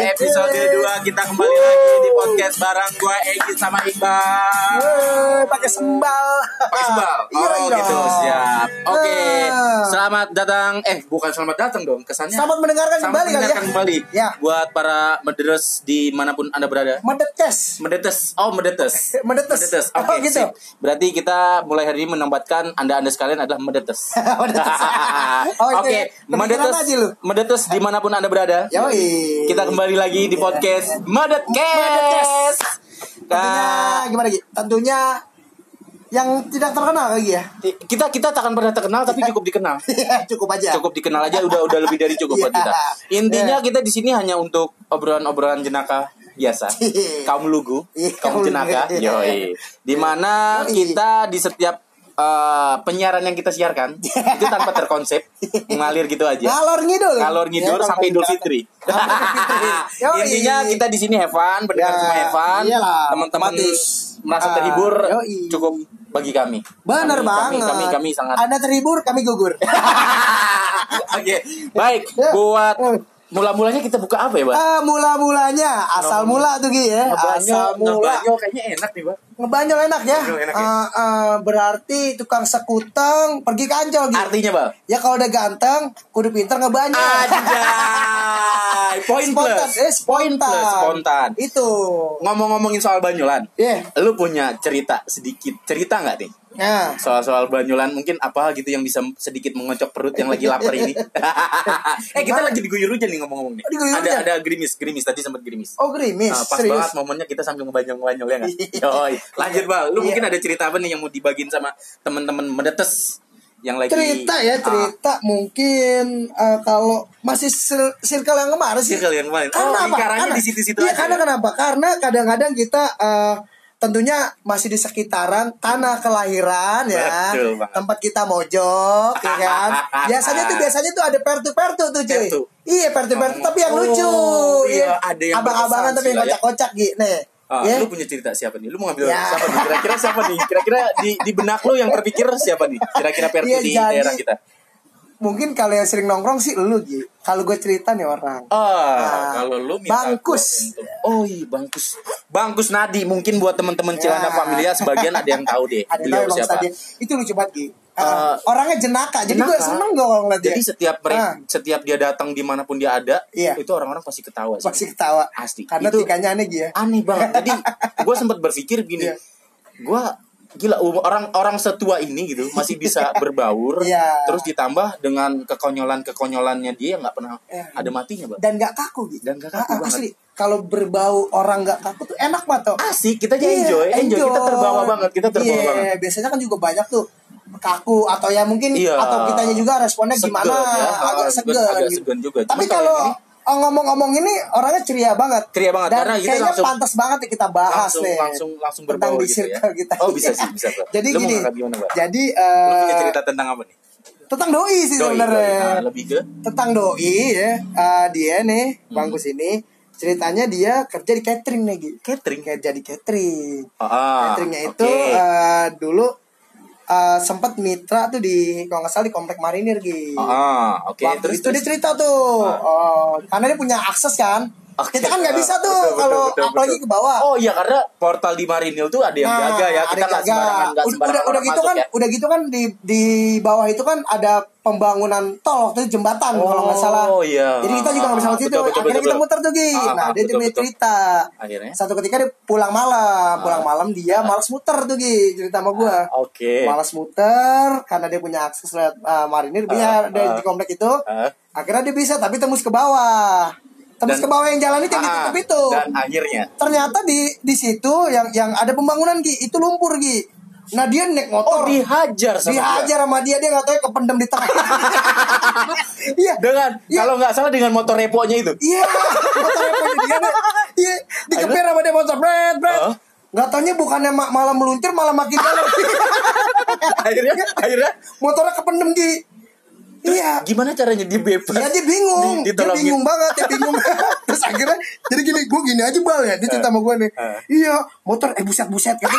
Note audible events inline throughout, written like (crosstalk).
episode 2 kita kembali lagi podcast bareng gue Egi sama Iqbal. Pakai sembal. Pakai sembal. (laughs) Iya, Oh iya. gitu, siap. Oke. Eh. Selamat datang eh bukan selamat datang dong, kesannya. Selamat mendengarkan Selamat kembali kali ya. mendengarkan kembali. Ya. Buat para medres di mana pun Anda berada. Medetes. Medetes. Oh, medetes. (laughs) Medetes. Oke, Oh, gitu. sip. Berarti kita mulai hari ini menempatkan Anda-anda sekalian adalah medetes. (laughs) Medetes. Oh, Oke, ya. Kepikiran medetes, medetes di mana pun anda berada. Yoi. Kita kembali lagi di podcast Medetkes. Tentunya gimana Gi? Tentunya yang tidak terkenal lagi ya. kita kita tak akan pernah terkenal tapi cukup dikenal. (laughs) Iya, cukup aja. Cukup dikenal aja udah udah lebih dari cukup buat Iya. kita. Intinya kita di sini hanya untuk obrolan-obrolan jenaka biasa. Iya. Kaum lugu, kaum jenaka. Yoi. Di mana kita di setiap eh, penyiaran yang kita siarkan (laughs) itu tanpa terkonsep mengalir gitu aja. Ngalor ngidul. Kalor ngidur Ya, sampai Idul Fitri. (laughs) Intinya kita di sini fun, pendengar Ya, semua iyalah, Teman-teman merasa Ah, terhibur yoi. cukup bagi kami. Bener Kami- banget. Kami kami, kami sangat Anda terhibur, kami gugur. (laughs) Oke, baik. Ya. Buat Eh. Mula-mulanya kita buka apa ya, Bang? Ah, mula-mulanya asal mula tuh Gi ya. Asal mula. ngebanyo kayaknya enak nih, Bang. Ngebanyol enak ya. Ngebanyol enak ya. Ah, ah, berarti tukang sekuteng pergi ke Ancol gitu. Artinya, Bang? Ya kalau udah ganteng, kudu pinter ngebanyol. Anjay. (laughs) Poin Spontan, plus. eh, Poin spontan. plus, spontan. Itu. Ngomong-ngomongin soal Banyolan. Ya. Lu punya cerita sedikit cerita nggak nih Nah, soal-soal Banyolan mungkin apa gitu yang bisa sedikit mengocok perut yang lagi lapar ini (laughs) eh (laughs) kita lagi diguyur hujan nih ngomong-ngomong nih Diguyur ada hujan? ada gerimis gerimis tadi sempat gerimis oh gerimis, Ah, pas serius. banget momennya kita sambil ngebanyol-ngebanyol ya nggak? (laughs) Yoi. Lanjut bang, lu Iya. mungkin ada cerita apa nih yang mau dibagiin sama teman-teman medetes yang lagi cerita ya Ah, cerita mungkin eh, kalau masih circle yang kemarin sih Circle yang kemarin. karena Oh, apa karena, di situ-situ iya aja karena ya? kenapa karena kadang-kadang kita eh, tentunya masih di sekitaran tanah kelahiran ya Betul banget. tempat kita mojok ya kan (laughs) biasanya tuh biasanya tuh ada pertu pertu tuh cuy Pertu. iya pertu pertu tapi yang Oh, lucu iya, ada yang abang-abangan tapi yang ya. kocak-kocak gitu nih Ah, ya. lu punya cerita siapa nih? Lu mau ngambil Ya. siapa nih? Kira-kira siapa nih? Kira-kira di di benak lu yang terpikir siapa nih? Kira-kira pertu Iya, di jadi- daerah kita. Mungkin kalau yang sering nongkrong sih lu Gi kalau gue cerita nih orang Ah, Nah, kalau lu minta Bangkus. untuk- oh iya, bangkus. Bangkus Nadi mungkin buat teman-teman Cilana Ya. Familia sebagian ada yang tahu deh (laughs) ada beliau tahu siapa. Bang Stadi. itu lucu banget Eh, Ah, orangnya jenaka jadi gue jenaka. seneng gue kalau ngeliat dia Jadi setiap mere- Ah, setiap dia datang di mana pun dia ada, Iya. itu orang-orang pasti ketawa sih. pasti ketawa Pasti. karena Itu- tikanya aneh Gi ya Aneh banget. Jadi (laughs) gue sempat berpikir gini, Iya. gue gila orang orang setua ini gitu (laughs) masih bisa berbaur, Iya. terus ditambah dengan kekonyolan kekonyolannya dia nggak pernah Iya. ada matinya bang. dan gak kaku gitu Dan nggak kaku banget. asli kalau berbau orang gak kaku tuh enak banget tuh Asik, kita aja Iya, enjoy, enjoy, kita terbawa banget, kita terbawa Iya, banget. biasanya kan juga banyak tuh kaku atau ya mungkin Iya. atau kitanya juga responnya Segen, gimana ya. agak Ah, segan agak gitu. segan juga. tapi kalau oh, ngomong-ngomong ini orangnya ceria banget Ceria banget, dan karena kita kayaknya langsung- pantas banget ya kita bahas langsung nih langsung langsung tentang di gitu ya. circle kita Oh bisa sih, bisa bang. jadi Lu gini gimana jadi Lu punya eh cerita tentang apa nih? tentang doi sih sebenarnya Ah, lebih ke tentang doi ya eh, dia nih Hmm. bangkus ini ceritanya dia kerja di catering nih Gi. catering. kerja di catering Ah, cateringnya oke. itu eh, dulu eh, sempat mitra tuh di kalau nggak salah di komplek marinir gitu Ah, oke. Waktu Terus itu dia terus. cerita tuh Ah. oh, karena dia punya akses kan Oke. kita kan nggak bisa tuh kalau betul, apalagi betul. ke bawah Oh iya karena portal di Marinil tuh ada yang Nah, jaga ya. ada Kita nggak jaga. sembarangan nggak udah, sembarangan udah, udah gitu masuk kan ya. udah gitu kan di di bawah itu kan ada pembangunan tol waktu itu jembatan kalau nggak salah Oh, iya. jadi kita juga nggak bisa lewat situ Betul, akhirnya betul, kita betul. muter tuh Gi Ah, nah ah, dia betul, cuma betul. cerita Akhirnya? satu ketika dia pulang malam pulang malam dia malas muter tuh Gi cerita sama gua Oke. malas muter karena dia punya akses lewat uh, marinir Ah, dia ah. dari di komplek itu Ah. akhirnya dia bisa tapi tembus ke bawah tembus Dan- ke bawah yang jalan itu yang Ah, ditutup itu Dan akhirnya? Ternyata di di situ yang yang ada pembangunan Gi itu lumpur Gi. Nah dia naik Oh motor. dihajar sama dia. dihajar sama dia dia nggak tahu ya kependem di tengah. (laughs) Iya. Dengan Iya. kalau nggak salah dengan motor reponya itu. iya motor apa dia dia iya dikeper sama dia motor bret bret. Hah? nggak taunya bukannya ma- malah meluncur malah makin dalam. (laughs) Akhirnya? Akhirnya? Motornya kependem Gi iya gimana caranya dia bebas? Iya dia bingung, Di- dia bingung banget, dia bingung. (laughs) Terus akhirnya jadi gini, gue gini aja bal ya, dia cerita sama gue nih. Iya, motor eh buset buset gitu. (laughs)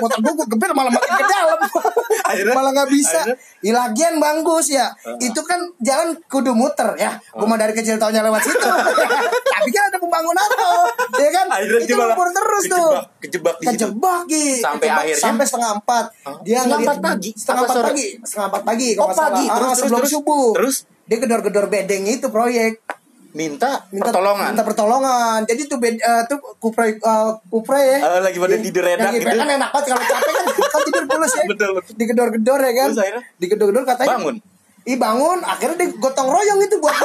motor gue gue gebel malah makin ke dalam. (laughs) Akhirnya malah nggak bisa. akhirnya- Ya, lagian bagus ya. Itu kan jalan kudu muter ya. Gue mah dari kecil taunya lewat situ. Tapi kan ada pembangunan tuh, ya kan? Akhirnya itu lumpur terus tuh. kejebak- kejebak di situ. Kejebak. Sampai Kejebak akhirnya- sampai setengah empat. Dia Setengah empat pagi? Setengah empat pagi. Setengah empat pagi. Oh, nggak pagi. Terus, Ah, terus, sebelum terus. subuh. Terus? Dia gedor-gedor bedeng itu proyek Minta, minta pertolongan. minta pertolongan jadi tuh bed, eh, tuh kupre eh, kupre ya Eh, lagi pada tidur enak gitu. kan enak banget kalau capek kan kan tidur pulas ya Betul, (laughs) betul. digedor-gedor ya kan digedor-gedor katanya Bangun. Ih bangun, akhirnya dia gotong royong itu buat (laughs)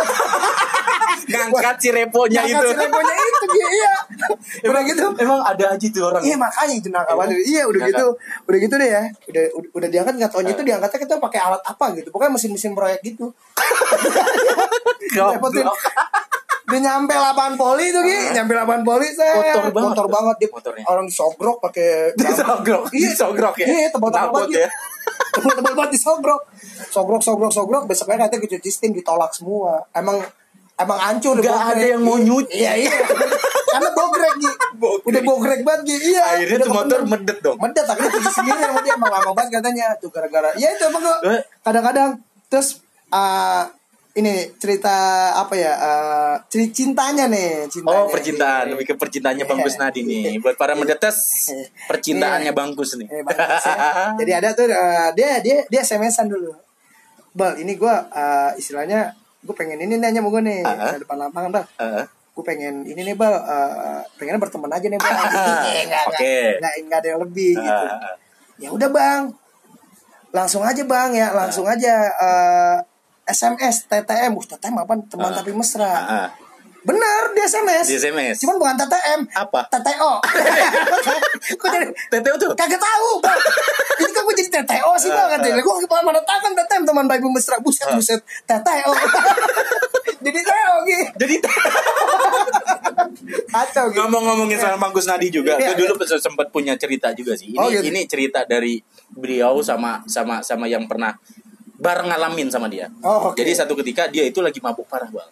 Ngangkat si reponya ngangkat itu. si remonya itu dia, iya. Udah gitu. Emang ada aja tuh orang. Iya makanya itu nakal banget. Iya udah gitu, udah gitu deh ya. Udah udah, udah diangkat nggak taunya itu diangkatnya kita pakai alat apa gitu. Pokoknya mesin-mesin proyek gitu. (laughs) Repotin. Dia nyampe lapangan poli tuh Gi, nyampe lapangan poli saya. Kotor banget. Kotor banget dia. Motornya. Orang disogrok pakai (laughs) Disogrok. Iya, Disogrok ya? Iya, tebal-tebal banget. ya? (laughs) Tebal-tebal banget disogrok. Sogrok sogrok sogrok besoknya katanya kecuci steam ditolak semua. Emang emang hancur bogrek. ada yang mau nyuci. Iya, iya. Karena bogrek Gi. Bogrek. Udah bogrek banget Gi. Iya. Akhirnya udah tuh motor medet dong. Medet akhirnya cuci sendiri sama dia emang lama banget katanya tuh gara-gara. Ya itu emang Eh. kadang-kadang terus eh, ini cerita apa ya? eh, cerita cintanya nih, cintanya. Oh percintaan, Iya. lebih ke percintaannya Iya. Bangkus Nadi nih. Buat para mendetes, (laughs) percintaannya Bangkus nih. Eh, bagus ya. (laughs) Jadi ada tuh eh, dia dia dia SMS-an dulu. Bal, ini gua eh, istilahnya gue pengen ini nanya mau gue nih Ah. di depan lapangan bal. Heeh. Gue pengen ini nih bal, eh, pengen berteman aja nih bal. (laughs) Iya, nggak Oke. nggak nggak ada yang lebih gitu. Ah, ah. Ya udah bang, langsung aja bang ya, langsung aja eh, SMS TTM, uh, TTM apa teman Ah. tapi mesra. Ah, ah. Bener di SMS. Di SMS. Cuman bukan TTM. Apa? TTO. Kok jadi TTO tuh? kagak tahu ini kan gue jadi TTO sih bang katanya gue kepala mana tahu kan TTM teman baik mesra buset buset TTO jadi TTO gitu Jadi kacau gitu ngomong-ngomongin soal Bangkus Nadi juga, Iya, gue dulu sempat punya cerita juga sih. Ini Oh, gitu. ini cerita dari beliau sama sama sama yang pernah bareng ngalamin sama dia. Oh, oke. Jadi satu ketika dia itu lagi mabuk parah bang.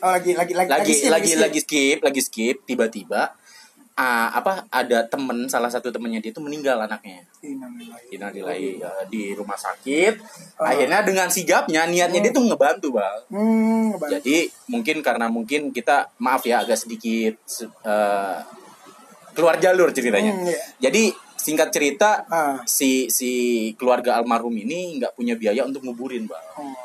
oh, lagi lagi lagi lagi skip, lagi skip. lagi skip lagi skip tiba-tiba ah, apa ada temen salah satu temennya dia itu meninggal anaknya Innalillahi. Innalillahi ya, di rumah sakit Oh. akhirnya dengan sigapnya niatnya dia tuh ngebantu bang hmm bang. jadi mungkin karena mungkin kita maaf ya agak sedikit se- eh, keluar jalur ceritanya Hmm, iya. jadi singkat cerita Ah. si si keluarga almarhum ini nggak punya biaya untuk nguburin bang Oh,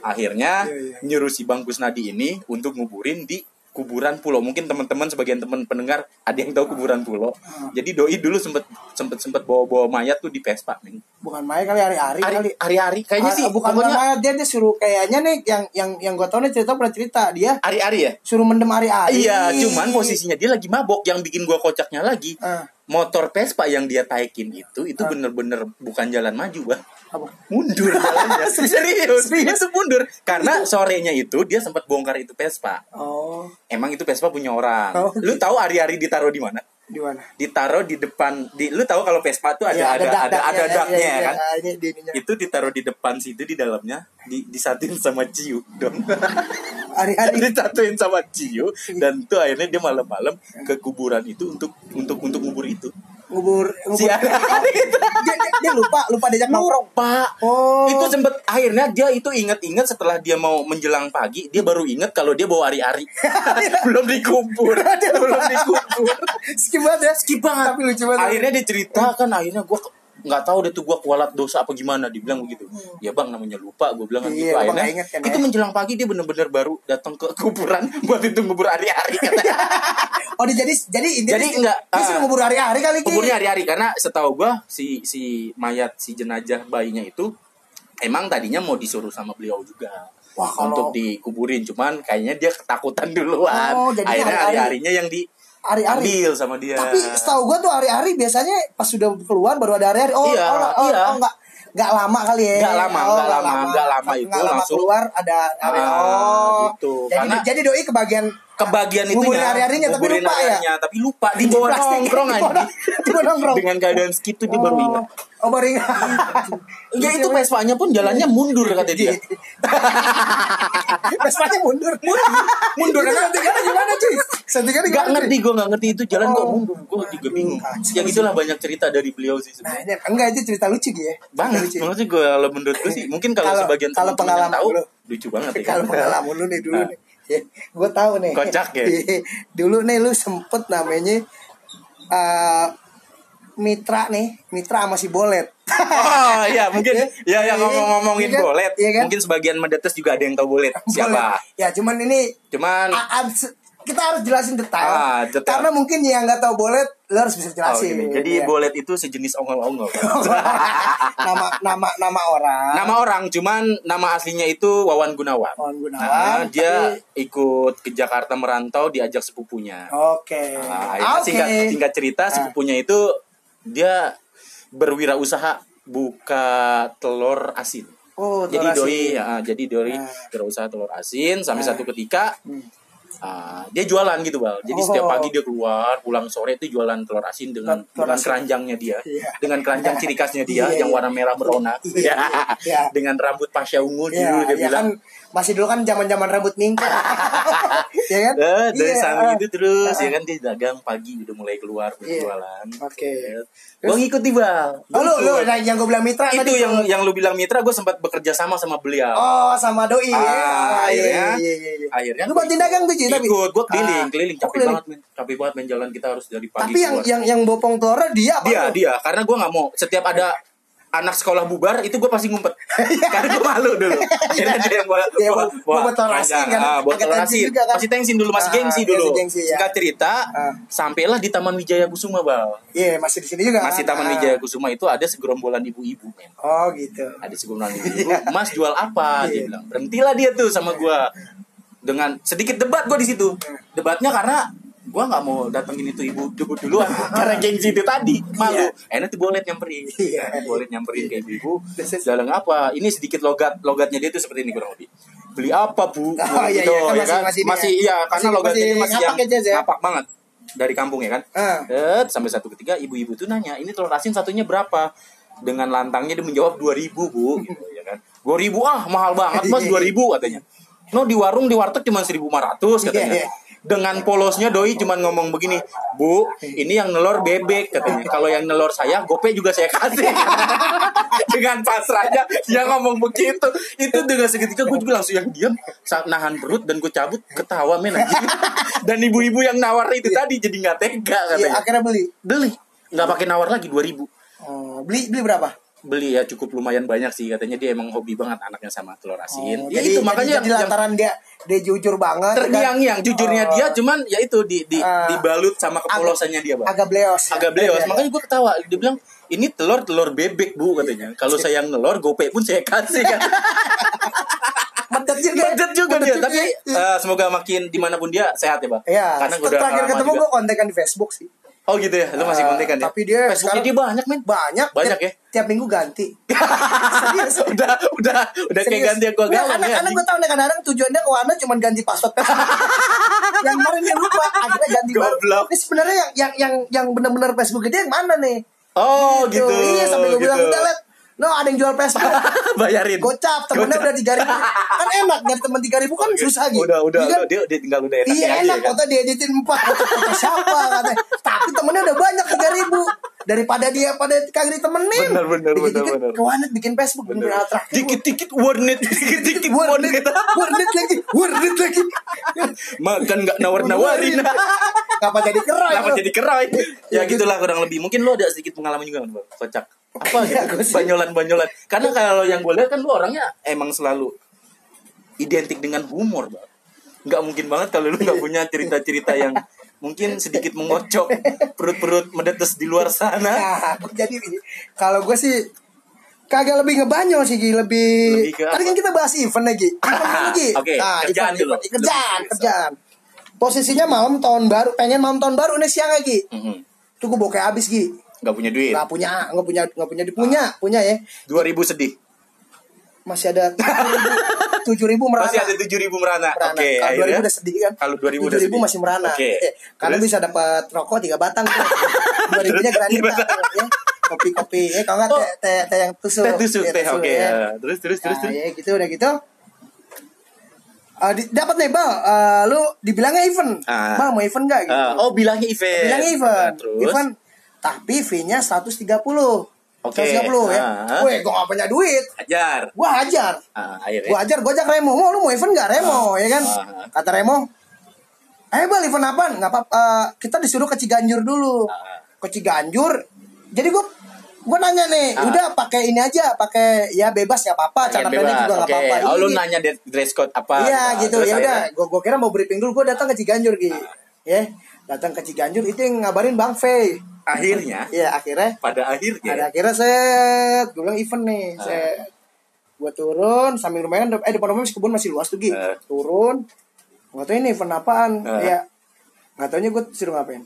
akhirnya Iya, iya. nyuruh si Bang Kusnadi ini untuk nguburin di kuburan pulau. Mungkin teman-teman sebagian teman pendengar ada yang tahu kuburan pulau. Ah. jadi doi dulu sempet sempet sempet bawa bawa mayat tuh di Vespa nih bukan Maya kali hari-hari kali. hari hari kayaknya Ah, sih bukan pokoknya Maya dia dia suruh kayaknya nih yang yang yang gue tau nih cerita pernah cerita dia hari hari ya? suruh mendem hari-hari. Iya cuman posisinya dia lagi mabok yang bikin gua kocaknya lagi Ah. motor Vespa yang dia taikin itu itu bener-bener bukan jalan maju bang apa? Mundur jalannya. (laughs) Serius? Serius? itu mundur. Karena sorenya itu dia sempat bongkar itu Vespa. Oh. Emang itu Vespa punya orang. Oh, lu tahu hari-hari ditaruh di mana? Di mana? Ditaruh di depan di lu tahu kalau Vespa tuh ada Ya, ada ada dak-daknya, ada ya, daknya ya, ya, kan? ya, ini di ininya. itu ditaruh di depan situ di dalamnya di disatin sama Ciu dong. (laughs) Hari-hari (laughs) disatuin sama Ciu dan tuh akhirnya dia malam-malam ke kuburan itu untuk untuk untuk ngubur itu ngubur si itu dia, dia, dia lupa lupa diajak nongkrong. Lupa Oh. itu sempet akhirnya dia itu inget-inget setelah dia mau menjelang pagi dia baru inget kalau dia bawa ari-ari. (laughs) Belum dikubur. Belum dikubur. Skip banget ya. Skip banget. Tapi lucu banget. Akhirnya dia cerita kan akhirnya gue nggak tahu deh tuh gue kualat dosa apa gimana dibilang begitu. Ya bang namanya lupa gue bilang kan Iya, gitu akhirnya inget kan, itu ya? menjelang pagi dia bener-bener baru datang ke kuburan (laughs) buat itu ngubur hari-hari katanya. (laughs) Oh dia jadi jadi intinya Jadi dia- enggak, dia sudah ngubur hari-hari kali kuburnya hari-hari karena setahu gue si si mayat si jenazah bayinya itu emang tadinya mau disuruh sama beliau juga Wah, kalau- untuk dikuburin cuman kayaknya dia ketakutan duluan. Oh, jadinya akhirnya hari-hari. hari-harinya yang di Hari-hari. ambil sama dia tapi setahu gua tuh hari-hari biasanya pas sudah keluar baru ada hari-hari oh Iya, oh, oh, iya. oh, enggak enggak lama kali ya Nggak lama, oh, nggak lama, nggak lama itu Nggak lama langsung- keluar ada hari Ah, oh gitu. jadi Karena- jadi doi kebagian kebagian itu nguburin hari-harinya tapi lupa ya? hari-harinya, tapi lupa di bawah nongkrong (laughs) Di aja di bawah nongkrong. dengan keadaan segitu dia baru ingat. oh baru ingat. Ya itu Vespa-nya pun jalannya mundur kata dia. (laughs) Vespanya mundur. Mundur. Mundur. nanti kan gimana cuy? Settingan Gak ngerti gue gak ngerti. Itu jalan kok Oh. mundur. Gue juga bingung ya gitulah banyak cerita dari beliau sih Nah, sebenarnya. enggak itu cerita lucu gitu ya. banget. Lucu. maksudnya gue kalau menurut gue sih mungkin kalau sebagian kalau pengalaman tahu lu. lucu banget ya. Kalau pengalaman lu nih dulu Nah. nih. (laughs) Ya, gue tahu nih. Kocak ya? (laughs) dulu nih lu sempet namanya eh mitra nih, mitra sama si Bolet. Oh iya mungkin (laughs) ya ya ngomong-ngomongin kan? bolet Iya kan? mungkin sebagian medetes juga ada yang tahu bolet siapa Bolet. Ya, cuman ini cuman a- kita harus jelasin detail. Ah, detail. Karena mungkin yang nggak tahu Bolet, lu harus bisa oh, jelasin. gini. jadi Ya. bolet itu sejenis ongol-ongol (laughs) nama nama nama orang. nama orang cuman nama aslinya itu Wawan Gunawan Wawan Gunawan, Nah, dia tapi- ikut ke Jakarta merantau diajak sepupunya Oke. Nah, akhirnya Oke. singkat, singkat cerita Ah. sepupunya itu dia berwirausaha buka telur asin. Oh, jadi telur doi asin. ya, jadi doi Ah. berusaha telur asin sampai Ah. satu ketika Hmm. Ah, dia jualan gitu bal. Jadi Oh. setiap pagi dia keluar, pulang sore itu jualan telur asin dengan Telur dengan asin. keranjangnya dia, Iya. dengan keranjang ciri khasnya dia Iya, yang iya. warna merah berona, Iya, iya. (laughs) dengan rambut pasya ungu Ya, dulu dia ya bilang. kan masih dulu kan zaman-zaman rambut minggu. (laughs) ya kan? Eh, dari Iya, samping ah. itu terus Ah. ya kan dia dagang pagi udah mulai keluar Iya. berjualan. Oke. Gue ngikut nih bal. Oh, lu, lu nah, yang gue bilang mitra itu tadi yang tuh. yang lu bilang mitra gue sempat bekerja sama sama beliau. Oh, sama doi ya. Ah, Ah, akhirnya, iya, iya, iya. akhirnya Lu bantuin dagang tuh, Ji, tapi. ikut gue keliling, Ah. keliling capek banget men, capek banget men jalan kita harus dari pagi. Tapi yang keluar. yang yang bopong telurnya dia apa? dia dia karena gue nggak mau setiap ada anak sekolah bubar itu gue pasti ngumpet (laughs) karena gue malu dulu Akhirnya dia yang bawa Iya, bawa- bawa botol asin kan? ah, asin juga kan? masih tensin dulu masih Ah, gengsi dulu gengsi, ya. singkat cerita Ah. sampailah di Taman Wijaya Kusuma bal Iya, masih di sini juga. masih kan? Taman Ah. Wijaya Kusuma itu ada segerombolan ibu-ibu men Oh, gitu. ada segerombolan ibu-ibu mas jual apa dia Iya. bilang berhentilah dia tuh sama gue dengan sedikit debat gue di situ debatnya karena gue nggak mau datengin itu ibu debut duluan. (laughs) Karena gengsi itu tadi malu. Enak tuh bolet nyamperin. Iya. bolet nyamperin kayak ibu. Terus- jalan apa? Ini sedikit logat logatnya dia tuh seperti ini kurang lebih beli apa bu? Oh, iya, Gitu, iya, kan ya masih- masih ini masih ya. iya karena Masih- logatnya masih masih yang ngapak aja, ya. ngapak banget dari kampung ya kan? Ah. Eh, sampai satu ketika ibu-ibu tuh nanya ini telur asin satunya berapa? Dengan lantangnya dia menjawab 2000 bu. Gitu ya kan? 2000 ah mahal banget mas 2000 katanya. No di warung di warteg cuma 1500 katanya Iya, iya. Dengan polosnya doi cuma ngomong begini bu ini yang nelor bebek katanya. Kalau yang nelor saya gope juga saya kasih. (laughs) Dengan pasrahnya dia ngomong begitu. Itu dengan seketika gue juga langsung yang diam saat nahan perut dan gue cabut ketawa men (laughs) dan ibu-ibu yang nawar itu tadi jadi nggak tega Iya, katanya. akhirnya beli. beli. Nggak pakai nawar lagi 2000 Oh, beli beli berapa? Beli ya cukup lumayan banyak sih katanya dia emang hobi banget anaknya sama telur asin Oh, ya jadi, itu makanya jadi, yang, lantaran dia dia jujur banget kan? terngiang-ngiang jujurnya Oh, dia cuman ya itu di, di Ah. dibalut sama kepolosannya dia bang agak bleos. ya. agak bleos Iya, iya. makanya gue ketawa dia bilang ini telur telur bebek bu katanya kalau saya nelor gope pun saya kasih kan (laughs) Medet juga. Medet juga Medet dia tapi Iya. eh, semoga makin di mana pun dia sehat ya bang Iya, karena gue udah terakhir ketemu gue kontekan di Facebook sih. Oh gitu ya? Lu masih Ah, kontekan ya? tapi dia Facebooknya dia banyak men. Banyak. Banyak tiap, ya? Tiap minggu ganti. (laughs) Serius. udah udah udah kayak ganti aku galau anak, ya anak gue tau nih kadang-kadang tujuannya ke mana cuma ganti password. (laughs) Yang kemarin dia lupa akhirnya ganti baru. Ini sebenarnya yang yang yang yang benar-benar Facebook dia yang mana nih? Oh gitu. iya sampai gue bilang gitu. udah liat no ada yang jual Facebook (laughs) bayarin gocap temennya Gocap. udah tiga ribu kan enak dari temen tiga ribu kan susah gitu udah udah Iya kan? dia, dia tinggal udah enaknya Iya enak ya kan? foto dieditin empat foto siapa katanya. Tapi temennya udah banyak tiga ribu daripada dia pada kagak ditemenin. Bener, bener, Dikit-dikit bener, bener. Ke warnet bikin Facebook bener terakhir. dikit-dikit warnet (laughs) dikit-dikit warnet warnet lagi, warnet lagi. makan nggak nawar-nawarin Ngapa jadi keroy? kenapa jadi keroy ya Ya, gitu. gitulah kurang lebih mungkin lo ada sedikit pengalaman juga kan kocak apa Ya, gitu? gua sih. banyolan-banyolan. Karena kalau yang gue lihat kan lo orangnya emang selalu identik dengan humor bang. Nggak mungkin banget kalau lu nggak punya cerita-cerita yang mungkin sedikit mengocok perut-perut medetes di luar sana. Nah, (laughs) jadi kalau gue sih kagak lebih ngebanyo sih Gi, lebih, Lebih ke tadi kan kita bahas event lagi (laughs) event lagi? Oke, kerjaan dulu. kerjaan Lebih kerjaan. Posisinya malam tahun baru pengen malam tahun baru nih siang lagi Mhm. itu gue bokeh habis Gi nggak punya duit nggak punya nggak punya nggak punya punya punya ya 2000 sedih (laughs) masih ada tujuh ribu merana masih ada 7000 merana merana. oke kalau dua ribu udah sedih kan Kalau 2000 udah tujuh ribu masih merana Oke. Eh, karena Terus? bisa dapat rokok tiga batang (laughs) dua ribunya granita ya. kopi kopi eh kalau nggak Oh. teh teh teh yang tusuk teh tusuk Iya, teh oke ya. ya. terus terus terus Nah, terus ya gitu udah gitu Eh, di- dapat nih bang, eh, lu dibilangnya event, Ah. bang mau event gak gitu? Ah, oh bilangnya event. Bilangnya event, Nah, terus? event, tapi fee-nya 130 Oke. 130 ya. Ah. Weh, gue gak punya duit. Ajar. Gue hajar. Ah, akhirnya. Gue hajar, gue ajak Remo. Mau lu mau event gak Remo, ya kan? Ah. Kata Remo, eh bang event apa? Nggak apa eh, kita disuruh ke Ciganjur dulu. Ah. Ke Ciganjur. Jadi gue gue nanya nih, Ah. udah pakai ini aja, pakai ya bebas ya apa-apa, celana pendek juga nggak Oke. apa-apa. Oh, lu Ini- nanya dress code apa? Iya Ah, gitu terus ya udah. Gue gue kira mau briefing dulu. Gue datang ke Ciganjur gitu. Ya, datang ke Ciganjur itu yang ngabarin Bang Fei. Akhirnya, Iya akhirnya pada akhirnya. ada akhirnya set gue bilang event nih Ah. set gue turun sambil lumayan eh depan rumah masih kebun masih luas tuh Gi Ah. turun nggak tahu ini event apaan Ah. ya nggak taunya gue suruh ngapain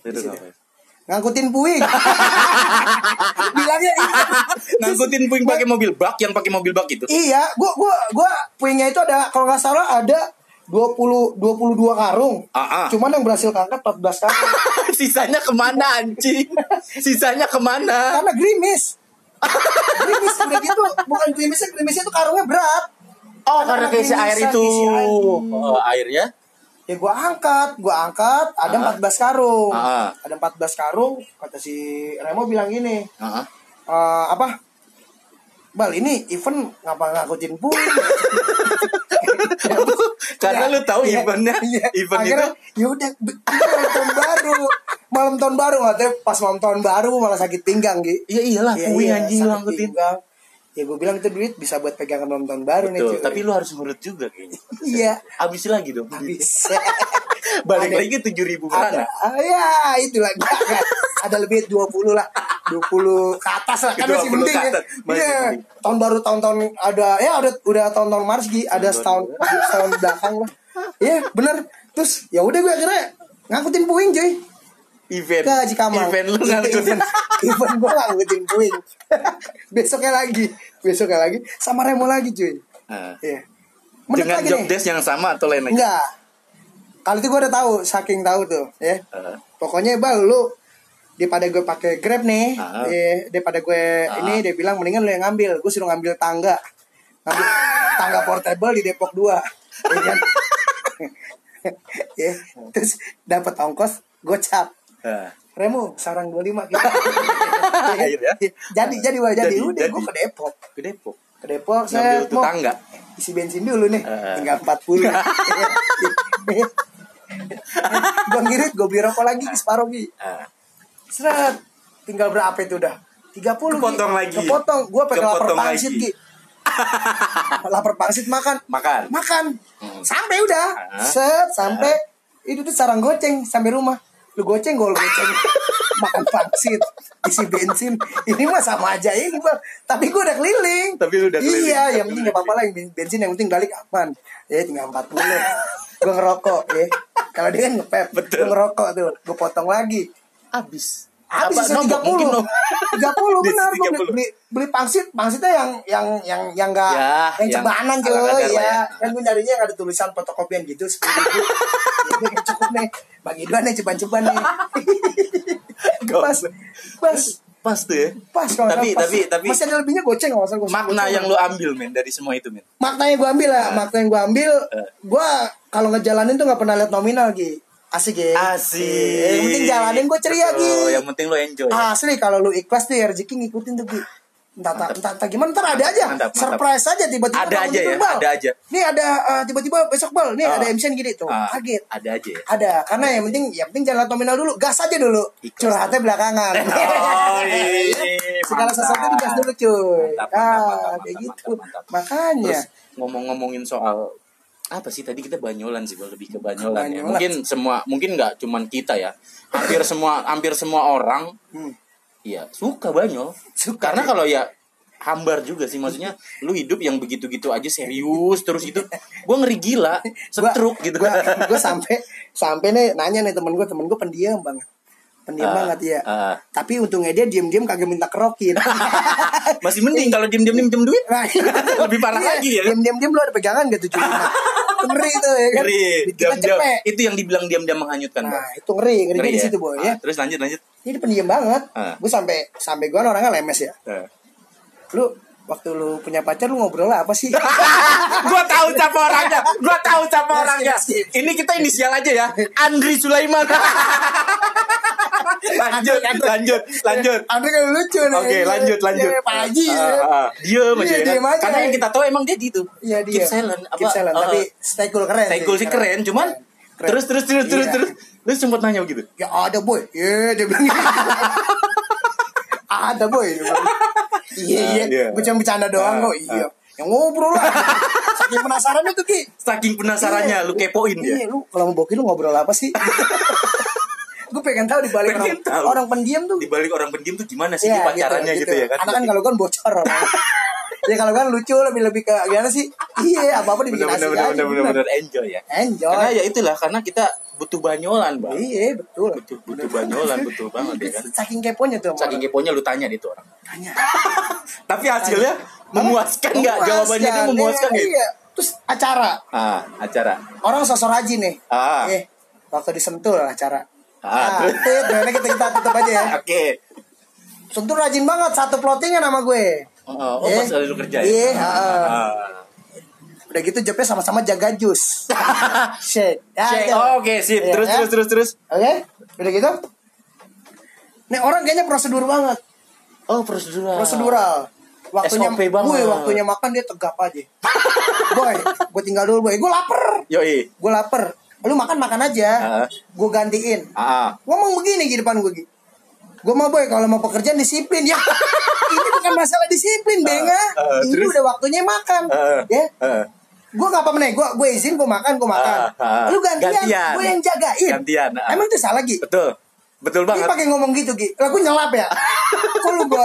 ngangkutin puing (laughs) bilangnya event. Ngangkutin puing pakai mobil bak yang pakai mobil bak itu. iya gue gue gue puingnya itu ada kalau nggak salah ada 20 22 karung Ah, ah. cuman yang berhasil keangkat 14 karung (laughs) Sisanya ke mana anjing? Sisanya ke mana? karena grimis grimis udah gitu bukan grimisnya grimisnya itu karungnya berat Oh, karena keisi air itu. air. Oh, airnya? ya gua angkat gua angkat ada Ah. 14 karung Ah. ada 14 karung kata si Remo bilang gini Heeh. "Eh, apa Bal ini event ngapa ngangkutin puing (laughs) (laughs) Karena lu tahu Iya, eventnya, iya. event Akhirnya, itu ya udah malam tahun baru. Malam tahun baru katanya pas malam tahun baru malah sakit pinggang gitu Iya iyalah, puing anjing lu angkutin. Ya gue bilang itu duit bisa buat pegangan malam tahun baru nih Betul, cuy. tapi lu harus ngurut juga kayaknya. iya. Habis lagi dong. habis. (laughs) Balik Ada- lagi tujuh ribu ada. ah, ya itu nggak. ada. Lebih 20 lah. 20 ke atas lah kan masih 20 mending ya. Iya. tahun baru tahun-tahun ada ya ada udah tahun-tahun Mars Gi. Ada setahun setahun belakang lah. Iya bener. Terus ya udah gue akhirnya ngangkutin puing cuy Event. ke Cikamang Event lu ngangkutin. event, (laughs) event gue ngangkutin puing besoknya lagi. Besoknya lagi. Sama Remo lagi cuy. Nah, iya. Menit Dengan lagi job nih. desk yang sama atau lain lagi? enggak. Kali itu gue udah tahu saking tahu tuh ya. Eh, pokoknya bal lu daripada gue pakai grab nih Ah. eh, daripada gue Ah. ini dia bilang mendingan lu yang ngambil. Gue suruh ngambil tangga. Ngambil (laughs) tangga portable di Depok 2 (laughs) ya kan? Ya. Terus dapat ongkos gocap eh. Remo sarang 25 gitu. (laughs) Akhirnya? jadi jadi wah jadi, Jadi, udah gue ke Depok Ke Depok. ke Depok saya tuh tangga. isi bensin dulu nih Eh. tinggal 40 (laughs) (laughs) gue ngirit gue beli rokok lagi separuh Gi. Ah. Seret. Tinggal berapa itu udah? 30 Kepotong Gi. lagi. Kepotong. Gue pakai lapar pangsit. Gi. lapar pangsit makan. Makan. Makan. Hmm. Sampai udah. Ah. Set sampai itu tuh sarang goceng sampai rumah. Lu goceng gue goceng. makan pangsit. Isi bensin. Ini mah sama aja ini bang. Tapi gue udah keliling. Tapi lu udah keliling. Iya, yang penting gak apa-apa lah. Yang bensin yang penting balik aman. Ya tinggal 40. gue ngerokok ya. Kalau dia kan ngepep. Betul. Gue ngerokok tuh. Gue potong lagi. Habis. Habis sisa? 30 Mungkin nombok. 30 (laughs) benar gua 30. beli, beli, pangsit Pangsitnya yang yang yang yang enggak Ya, yang yang cebanan lah ya. ya. Kan gue nyarinya yang ada tulisan fotokopian gitu 10 ribu. (laughs) ya, cukup nih. Bagi dua nih ceban-ceban nih. (laughs) pas pas Pas tuh ya. pas kalau Tapi pas. tapi tapi masih ada lebihnya goceng nggak usah goceng makna yang lu ambil men dari semua itu men. maknanya gue ambil lah makna yang gue ambil Eh. gue kalau ngejalanin tuh nggak pernah lihat nominal gitu asik ya Asik. yang penting jalanin gue ceria gitu Yang penting lu enjoy. Asli kalau lu ikhlas ya rezeki ngikutin tuh. Entah, entah, entah, entah gimana ntar ada aja Mantap, mantap. surprise aja tiba-tiba Ada aja ya, Bal. ada aja. nih ada eh, tiba-tiba besok bal nih Ah. ada MC gini tuh Ah, kaget Ada aja ya. ada karena yang penting yang penting lihat nominal dulu gas aja dulu Ikhlas. curhatnya belakangan (laughs) Oh, ini segala sesuatu digas dulu cuy Mantap, ah mantap, mantap, kayak mantap, gitu mantap, mantap. makanya Terus ngomong-ngomongin soal apa sih tadi kita banyolan sih lebih ke banyolan, ya. Banyolan. Mungkin semua mungkin nggak cuman kita ya. Hampir (laughs) semua hampir semua orang Hmm. ya suka banyol. Suka, Karena ya. kalau ya hambar juga sih maksudnya lu hidup yang begitu-gitu aja serius terus itu gue ngeri gila setruk gitu Gua, gua sampai sampai nih nanya nih temen gue, temen gue pendiam banget. Pendiam Ah, banget ya. ah. Tapi untungnya dia diem-diem kagak minta kerokin. (laughs) masih mending kalau diem-diem minjem duit Nah, (laughs) Lebih parah lagi ya. Diem-diem lu ada pegangan gak tuh cuy? (laughs) ngeri tuh ya kan. ngeri diam-diam cepet. itu yang dibilang diam-diam menghanyutkan Nah, Bang. itu ngeri, ngeri, Ngeri di ya? situ boy Ah, ya. terus lanjut lanjut Ini pendiam banget. Ah. Gue sampai sampai gue orangnya lemes ya. Eh, Lu waktu lu punya pacar lu ngobrol apa sih? gua tahu siapa orangnya. Gua tahu siapa orangnya. Ini kita inisial aja ya. Andri Sulaiman. Lanjut, lanjut, lanjut. Andre kan lucu nih. Oke, lanjut, lanjut. Ya, Pak Haji. Ah, ya. ah, ah. Aja Iya, ya. diem kan? aja. Karena yang kita tahu emang dia gitu. Iya dia. Keep silent. Keep silent, tapi stay cool keren. Stay cool sih keren, cuman terus terus terus terus Iya. terus. Lu sempat nanya begitu. Ya ada boy. Iya dia bilang. (laughs) ada boy. Bilang. Iya Ah, iya. iya. Bercanda-bercanda doang kok. Iya. Yang ngobrol lah. Saking penasaran itu Ki. Saking penasarannya Iya. lu kepoin Iya, dia. lu kalau mau boki lu ngobrol apa sih? (laughs) gue pengen tahu di balik orang, tahu. orang pendiam tuh. Di balik orang pendiam tuh gimana sih dia pacarannya gitu, ya kan? Karena kan kalau kan bocor. (laughs) ya kalau kan lucu lebih lebih ke gimana sih? Iya, apa apa dibikin bener asik bener aja. bener bener bener enjoy ya. Enjoy. Karena ya itulah karena kita butuh banyolan, Bang. Iya, betul. Butuh butuh banyolan betul banget ya kan. Saking keponya tuh. Saking keponya lu tanya di tuh orang. Tanya. (laughs) Tapi hasilnya memuaskan nggak? Jawabannya dia memuaskan iya, nggak? Iya. Terus acara. Ah, acara. Orang sosok rajin nih. Ah. Eh, waktu disentul acara. Ah, Ah, udah kita kita tutup aja ya. Oke. Sentul rajin banget satu plottingan sama gue. Oh, oh, Eh, pas lu kerja ya? Iya, ah. Ah. Udah gitu jobnya sama-sama jaga jus. (laughs) Shake. Ya, gitu. Oh, Oke, sip. Iya, Terus ya. terus terus terus. Oke, udah gitu. Nih orang kayaknya prosedur banget, Oh, prosedural. prosedural. Waktunya, SOP banget. Gue waktunya makan dia tegap aja. (laughs) boy, gue tinggal dulu boy. Gue lapar, Yoi. gue lapar. Lu makan makan aja. Ah. Gue gantiin. Ah. Ngomong begini di depan gue. Gue mau boy kalau mau pekerjaan disiplin ya. (laughs) ini bukan masalah disiplin, benga. ah, ini terus? udah waktunya makan, Ah. ya. Ah. Gue gak apa-apa nih, gue gue izin gue makan, gue makan. Ah, ah. Lu gantian, Gantian. gue yang jagain. Gantian, ah. Emang itu salah Gi? Betul. Betul Dia banget. pakai ngomong gitu Gi. Lah gue nyelap ya. (laughs) Kok lu gua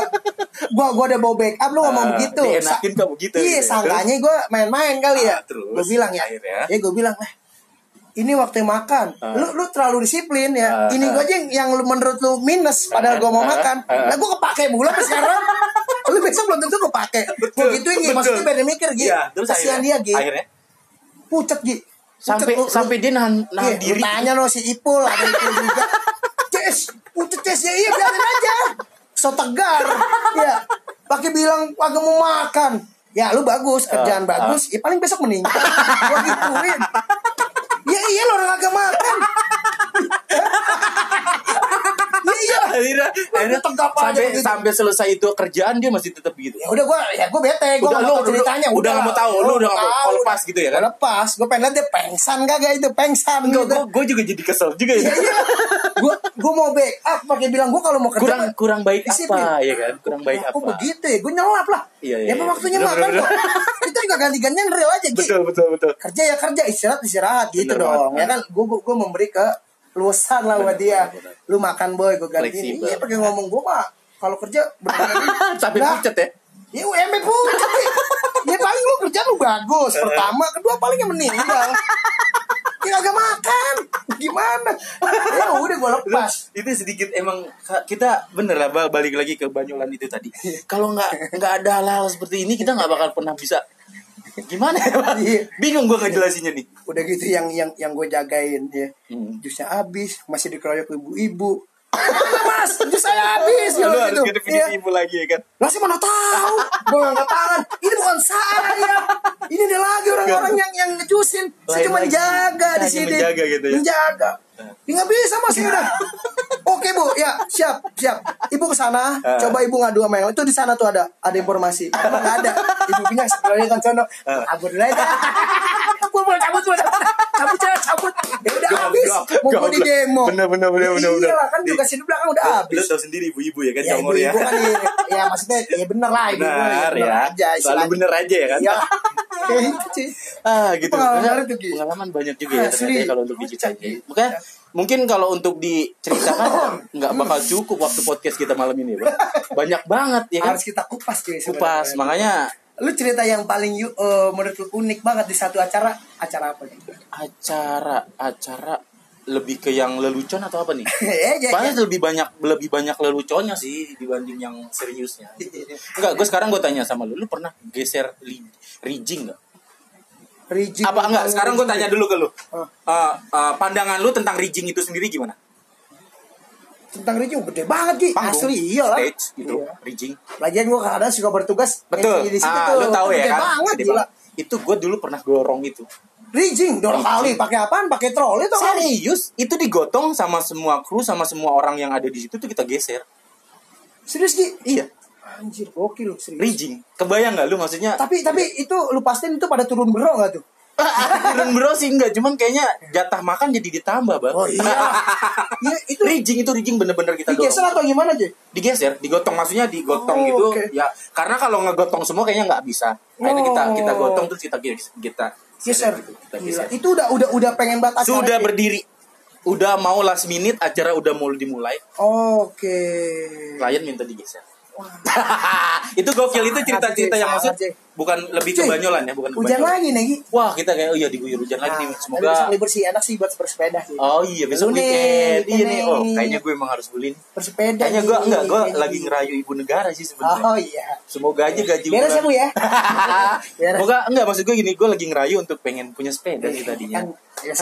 gua gua udah bawa backup lu ngomong Ah, begitu. dienakin kok begitu, Iya, gitu. sangkanya gue main-main kali ya. Ah, terus? Gue bilang ya. Akhirnya? Ya gue bilang, "Eh, ini waktu makan. Ah. Lu lu terlalu disiplin ya. Ah, ini gue aja yang, yang lu- menurut lu minus padahal gue mau Ah, makan. ah. Lah gue kepake bulan sekarang. (laughs) lu besok belum tentu kepake. Gue gituin Gi, betul. maksudnya dia mikir Gi. Iya, terus Kasihan akhirnya, dia Gi. Akhirnya Pucet Gi. Pucet, sampai lu- lu- sampai dia nahan nahan Iya, diri. tanya lo si Ipul ada Ipul juga. (laughs) Ces, putus Ces ya iya biarin aja. So tegar. Ya, pakai bilang agak mau makan. Ya lu bagus, kerjaan Ah, bagus. Ya paling besok meninggal. Gua gituin. Ya iya lo orang agak makan. (laughs) Ya iya. akhirnya akhirnya tegap aja sampai gitu. sampai selesai itu kerjaan dia masih tetap gitu. Ya udah gua ya gua bete, gua Udah, lu- ceritanya. udah nggak mau tahu, lu udah nggak mau- lepas gitu ya kan? Lepas, gua pengen lihat dia pengsan kagak itu, pengsan Enggak, gitu. gue juga jadi kesel juga ya. Iya iya. Gua gua mau backup pakai bilang gua kalau mau kerja kurang kurang baik disiplin. apa ya kan? Kurang baik Aku apa? begitu ya, gue nyelap lah. Iya, iya, Ya iya. waktunya Bener, makan kok. (laughs) Kita juga ganti-gantian real aja, Gi. Betul betul betul. Kerja ya kerja, istirahat istirahat gitu dong. Ya kan, gue gue memberi ke luasan lah buat dia. bener, bener. Lu makan boy, gue gantiin. Iya pakai ngomong gue mah kalau kerja (laughs) Lah, pucet ya. Ya UMP pucet ya. Paling lu kerja lu bagus. (laughs) Pertama, kedua paling yang meninggal. Ya agak makan. Gimana? Ya udah gue lepas. itu sedikit emang kita bener lah ba- balik lagi ke Banyolan itu tadi. Kalau nggak nggak ada hal-hal seperti ini kita nggak bakal pernah bisa gimana ya Pak? Iya. Bingung gue ngejelasinnya nih. udah gitu yang yang yang gue jagain ya Hmm. jusnya habis masih dikeroyok ibu-ibu "Mana, (laughs) mas jus saya habis Lu gitu. harus Iya. ibu lagi ya kan. lah sih mana tahu gue angkat tangan ini bukan saya ini dia lagi orang-orang yang yang ngejusin saya cuma dijaga di sini menjaga gitu ya. menjaga ya nggak bisa mas ya udah (laughs) oke bu ya siap siap ibu ke sana Ah. coba ibu ngadu sama yang itu di sana tuh ada ada informasi Emang nggak ada ibu punya sebenarnya kan sono Ah. kabur dulu aja gue mau cabut gue cabut cabut cabut cabut ya udah habis mau gue di demo Bener bener bener bener. bener. iya lah kan juga sini belakang udah habis Lu tau sendiri ibu-ibu ya kan ya Jongor ya. ibu-ibu kan ya, ya maksudnya ya bener lah ibu Benar ya. aja Selalu bener aja ya kan. Iya. Gitu. Ah gitu. Pengalaman. Pengalaman banyak juga ya ternyata ya kalau untuk diceritain. Makanya mungkin kalau untuk diceritakan (laughs) nggak bakal cukup waktu podcast kita malam ini, Bro. Banyak banget ya kan. Harus kita kupas cuy. Kupas. Makanya Lu cerita yang paling yu- eh, menurut lu unik banget di satu acara, acara apa nih? acara acara lebih ke yang lelucon atau apa nih? (laughs) Eh, ya, Paling ya. lebih banyak lebih banyak leluconnya sih dibanding yang seriusnya. (laughs) Enggak, gue sekarang gue tanya sama lu, lu pernah geser rigging nggak? Rigging Apa enggak? Sekarang gue tanya dulu ke lu. Eh, eh, pandangan lu tentang rigging itu sendiri gimana? tentang rigging gede banget Ki. Panggung, Asli iya lah. stage gitu, Iya. rigging. Lagian gua kadang suka bertugas Betul. Di situ Ah, tuh. lu tahu ya Gede kan? banget Gede gila. Itu gue dulu pernah gorong itu. Rigging dua kali pakai apaan? Pakai troli tuh kan. Serius, itu digotong sama semua kru sama semua orang yang ada di situ tuh kita geser. Serius Ki? Iya, Anjir, gokil serius. rigging. Kebayang nggak lu maksudnya? Tapi tapi itu lu pastiin itu pada turun bro gak tuh? (laughs) Turun bro sih enggak, cuman kayaknya jatah makan jadi ditambah, Bang. Oh iya. (laughs) Iya itu rigging itu rigging bener-bener kita digeser dorong. atau gimana aja? Digeser, digotong maksudnya digotong Oh, gitu. oke. Ya, karena kalau ngegotong semua kayaknya nggak bisa. Akhirnya kita Oh. kita gotong terus kita kita Geser. gitu, kita Gila. geser. Itu udah udah udah pengen banget acara Sudah Ki. berdiri. Udah mau last minute acara udah mau dimulai, Oke. klien minta digeser. (laughs) itu gokil itu cerita-cerita yang maksud bukan lebih ke banyolan ya, bukan Hujan lagi nih. Wah, kita kayak oh iya diguyur hujan lagi nih. Nah, Semoga besok libur sih enak sih buat bersepeda sih. Oh iya besok weekend. Iya nih. Oh, kayaknya gue emang harus beli. Bersepeda. Kayaknya gue enggak, gue lagi ngerayu ibu negara sih sebenarnya. Oh iya. Semoga aja gaji Beres Bu ya. (laughs) Semoga enggak maksud gue gini, gue lagi ngerayu untuk pengen punya sepeda sih tadinya. Ya,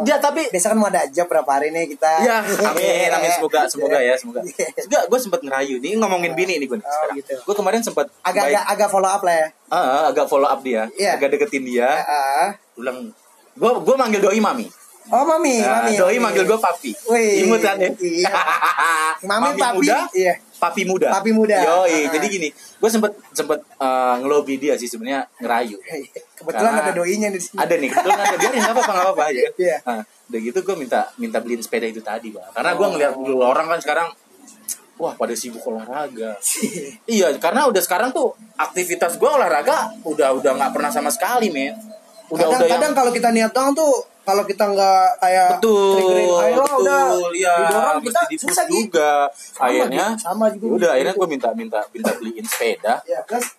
dia tapi Biasa kan mau ada aja berapa hari nih kita. ya (laughs) amin amin semoga semoga ya semoga. Iya. Juga gue sempat ngerayu nih ngomongin bini nih gue nih Oh, gitu. Gue kemarin sempat Agak-agak agak follow up lah ya. ah, agak follow up dia, Iya. agak deketin dia. Ah. Bilang gue gue manggil doi mami. Oh mami, Nah, mami. doi mami. manggil gue papi. Wih, Imut kan ya? iya. (laughs) Mami, papi, muda, iya. Papi muda. Papi muda. Yoi, Ah. jadi gini, gue sempet sempet eh, ngelobi dia sih sebenarnya ngerayu. Kebetulan Karena- ada doinya di sini. Ada nih, kebetulan ada biarin nggak apa-apa nggak apa-apa aja. kan? Iya. Nah, udah gitu gue minta minta beliin sepeda itu tadi, bang. Karena gue ngeliat dulu orang kan sekarang Wah pada sibuk olahraga. iya, karena udah sekarang tuh aktivitas gue olahraga udah udah nggak pernah sama sekali, men. Udah udah yang Kadang-kadang kalau kita niat doang tuh kalau kita nggak kayak betul triggerin, ayo betul udah ya didorong kita susah gitu. juga. Akhirnya sama juga. udah akhirnya gue minta minta minta beliin sepeda. Ya, terus?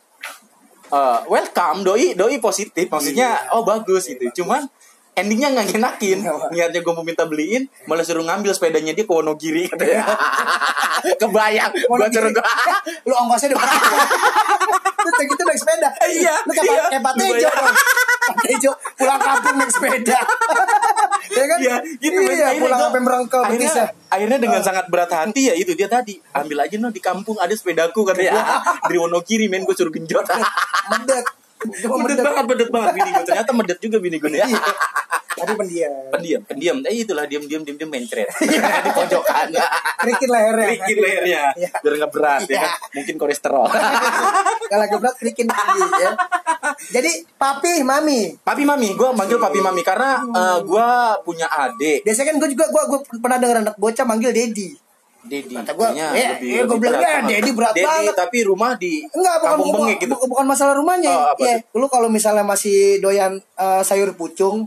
Eh, welcome doi doi positif. Maksudnya oh bagus gitu. Cuman endingnya nggak ngenakin. Iya, niatnya gue mau minta beliin malah suruh ngambil sepedanya dia ke Wonogiri katanya. (laughs) Kebayang. Gue suruh gue (laughs) lu ongkosnya udah berapa? (laughs) Terus kayak gitu naik sepeda. Iya, Lu kayak iya. kayak Pak Tejo dong. Pak pulang kampung naik sepeda. (laughs) ya kan? Iya, gitu. Iya, pulang sampai merengkel akhirnya, akhirnya dengan sangat berat hati ya itu dia tadi ambil aja no di kampung ada sepedaku katanya (laughs) dari Wonogiri men gue suruh genjot Medet. (laughs) Medet banget medet banget bini gue ternyata medet juga bini gue ya Iya. Tadi pendiam. pendiam pendiam eh itulah diam diam diam diam mencret (laughs) di pojokan Krikin lehernya. krikin lehernya Iya. biar nggak berat ya Iya. kan? mungkin kolesterol (laughs) Kalau lagi berat krikin lagi ya. Jadi papi, mami. papi mami gue manggil papi mami karena eh, gue punya adik Biasanya kan gue juga gue gue pernah denger anak bocah manggil Dedi. Dedi Kata gua, eh, lebih, eh, gua bilang, ya. Dedi berat banget. tapi rumah di Enggak, bukan kampung bukan, bengek gitu bukan, bukan masalah rumahnya. Oh, ya, lu kalau misalnya masih doyan eh, sayur pucung,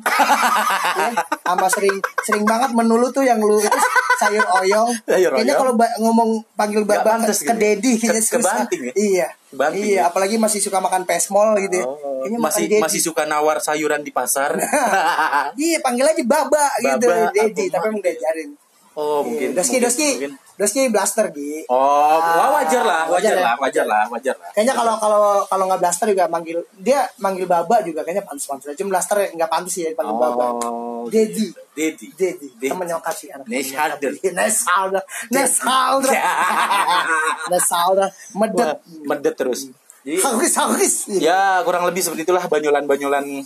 (laughs) ya, sama sering sering banget menu lu tuh yang lu itu sayur oyong. (laughs) Sayur Kayaknya kalau ba- ngomong panggil bapak ke, ke gitu. Dedi Ke- kayaknya ke susah. banting ya? Iya. Banting iya, ya? apalagi masih suka makan pesmol gitu. ya. Oh, Kayaknya masih Dedi. masih suka nawar sayuran di pasar (laughs) Iya, panggil aja baba, gitu Baba, Dedi, apa tapi emang diajarin. oh Iya, mungkin Doski, mungkin, Doski, mungkin. Doski blaster Gi. oh Ah, wajar lah wajar wajar ya? lah wajar lah wajar lah Kayaknya kalau kalau kalau nggak blaster juga manggil dia manggil baba juga kayaknya pantas pantas. Cuma blaster nggak pantas ya panggil baba. oh Dedi, Dedi Dedi, Dedi. temen nyokap sih anak. Neshalder. (laughs) Neshalder, Neshalder, (laughs) Neshalder, medet, medet terus jadi hauris hauris. ya kurang lebih seperti itulah banyolan-banyolan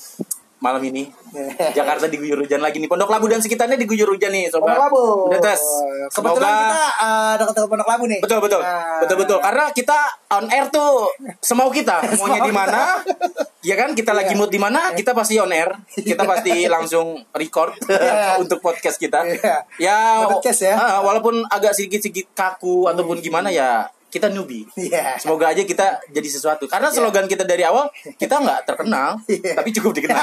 malam ini. (laughs) Jakarta diguyur hujan lagi nih. Pondok Labu dan sekitarnya diguyur hujan nih sobat. Pondok Labu. Udah tes. Kebetulan semoga kita uh, dekat Pondok Labu nih. betul betul. Nah, betul betul. Karena kita on air tuh. Semau kita (laughs) maunya di mana ya kan? Kita lagi Iya. mood di mana kita pasti on air. Kita pasti langsung record (laughs) Iya. untuk podcast kita. Iya. ya Podcast ya. ah, walaupun agak sedikit sedikit kaku ataupun gimana ya kita newbie Iya. semoga aja kita jadi sesuatu karena slogan kita dari awal kita nggak terkenal (laughs) Iya. tapi cukup dikenal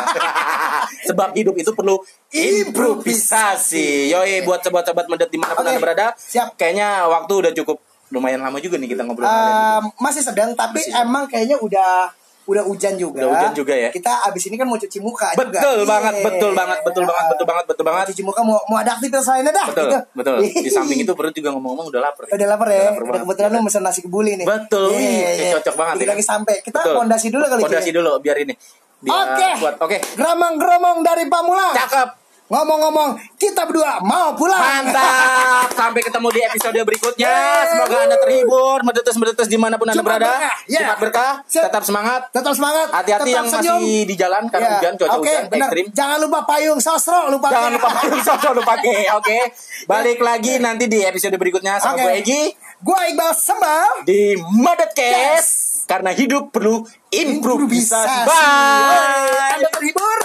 (laughs) sebab hidup itu perlu improvisasi yoi buat sobat-sobat medet di mana pun Oke. anda berada Siap. kayaknya waktu udah cukup lumayan lama juga nih kita ngobrol. Um, masih sedang tapi Masih. emang kayaknya udah udah hujan juga. Udah hujan juga ya. Kita abis ini kan mau cuci muka juga. betul banget Iya. betul banget betul banget betul banget betul Mau banget cuci muka mau mau ada aktivitas lainnya dah. betul gitu. betul (laughs) di samping itu perut juga ngomong-ngomong udah lapar Udah lapar ya. lapar Udah banget. kebetulan lu mesen nasi kebuli nih. betul Iya, wih, iya. kayak cocok banget Dikit ya. lagi sampai. Kita Betul. pondasi dulu kali. pondasi dulu biar ini Oke. oke Geramang-geromong dari Pamulang. cakep ngomong-ngomong kita berdua mau pulang. Mantap. Sampai ketemu di episode berikutnya. Semoga Anda terhibur, mendetes-mendetes di mana pun Anda Jumat berada. berkah. Ya. Jumat berkah. Tetap semangat. Tetap semangat. Hati-hati yang senyum. masih di jalan karena Ya. hujan, cuaca Oke, hujan ekstrim. Jangan lupa payung sosro lupa. Jangan lupa payung sosok lu pakai, (laughs) oke? Balik lagi nanti di episode berikutnya sama Oke. gue Egi Gua Iqbal Sembal. di Modetcast. Karena hidup perlu improvisasi. Improvisasi. Bye. Anda terhibur?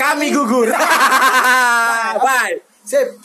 Kami gugur. Bye. Sip.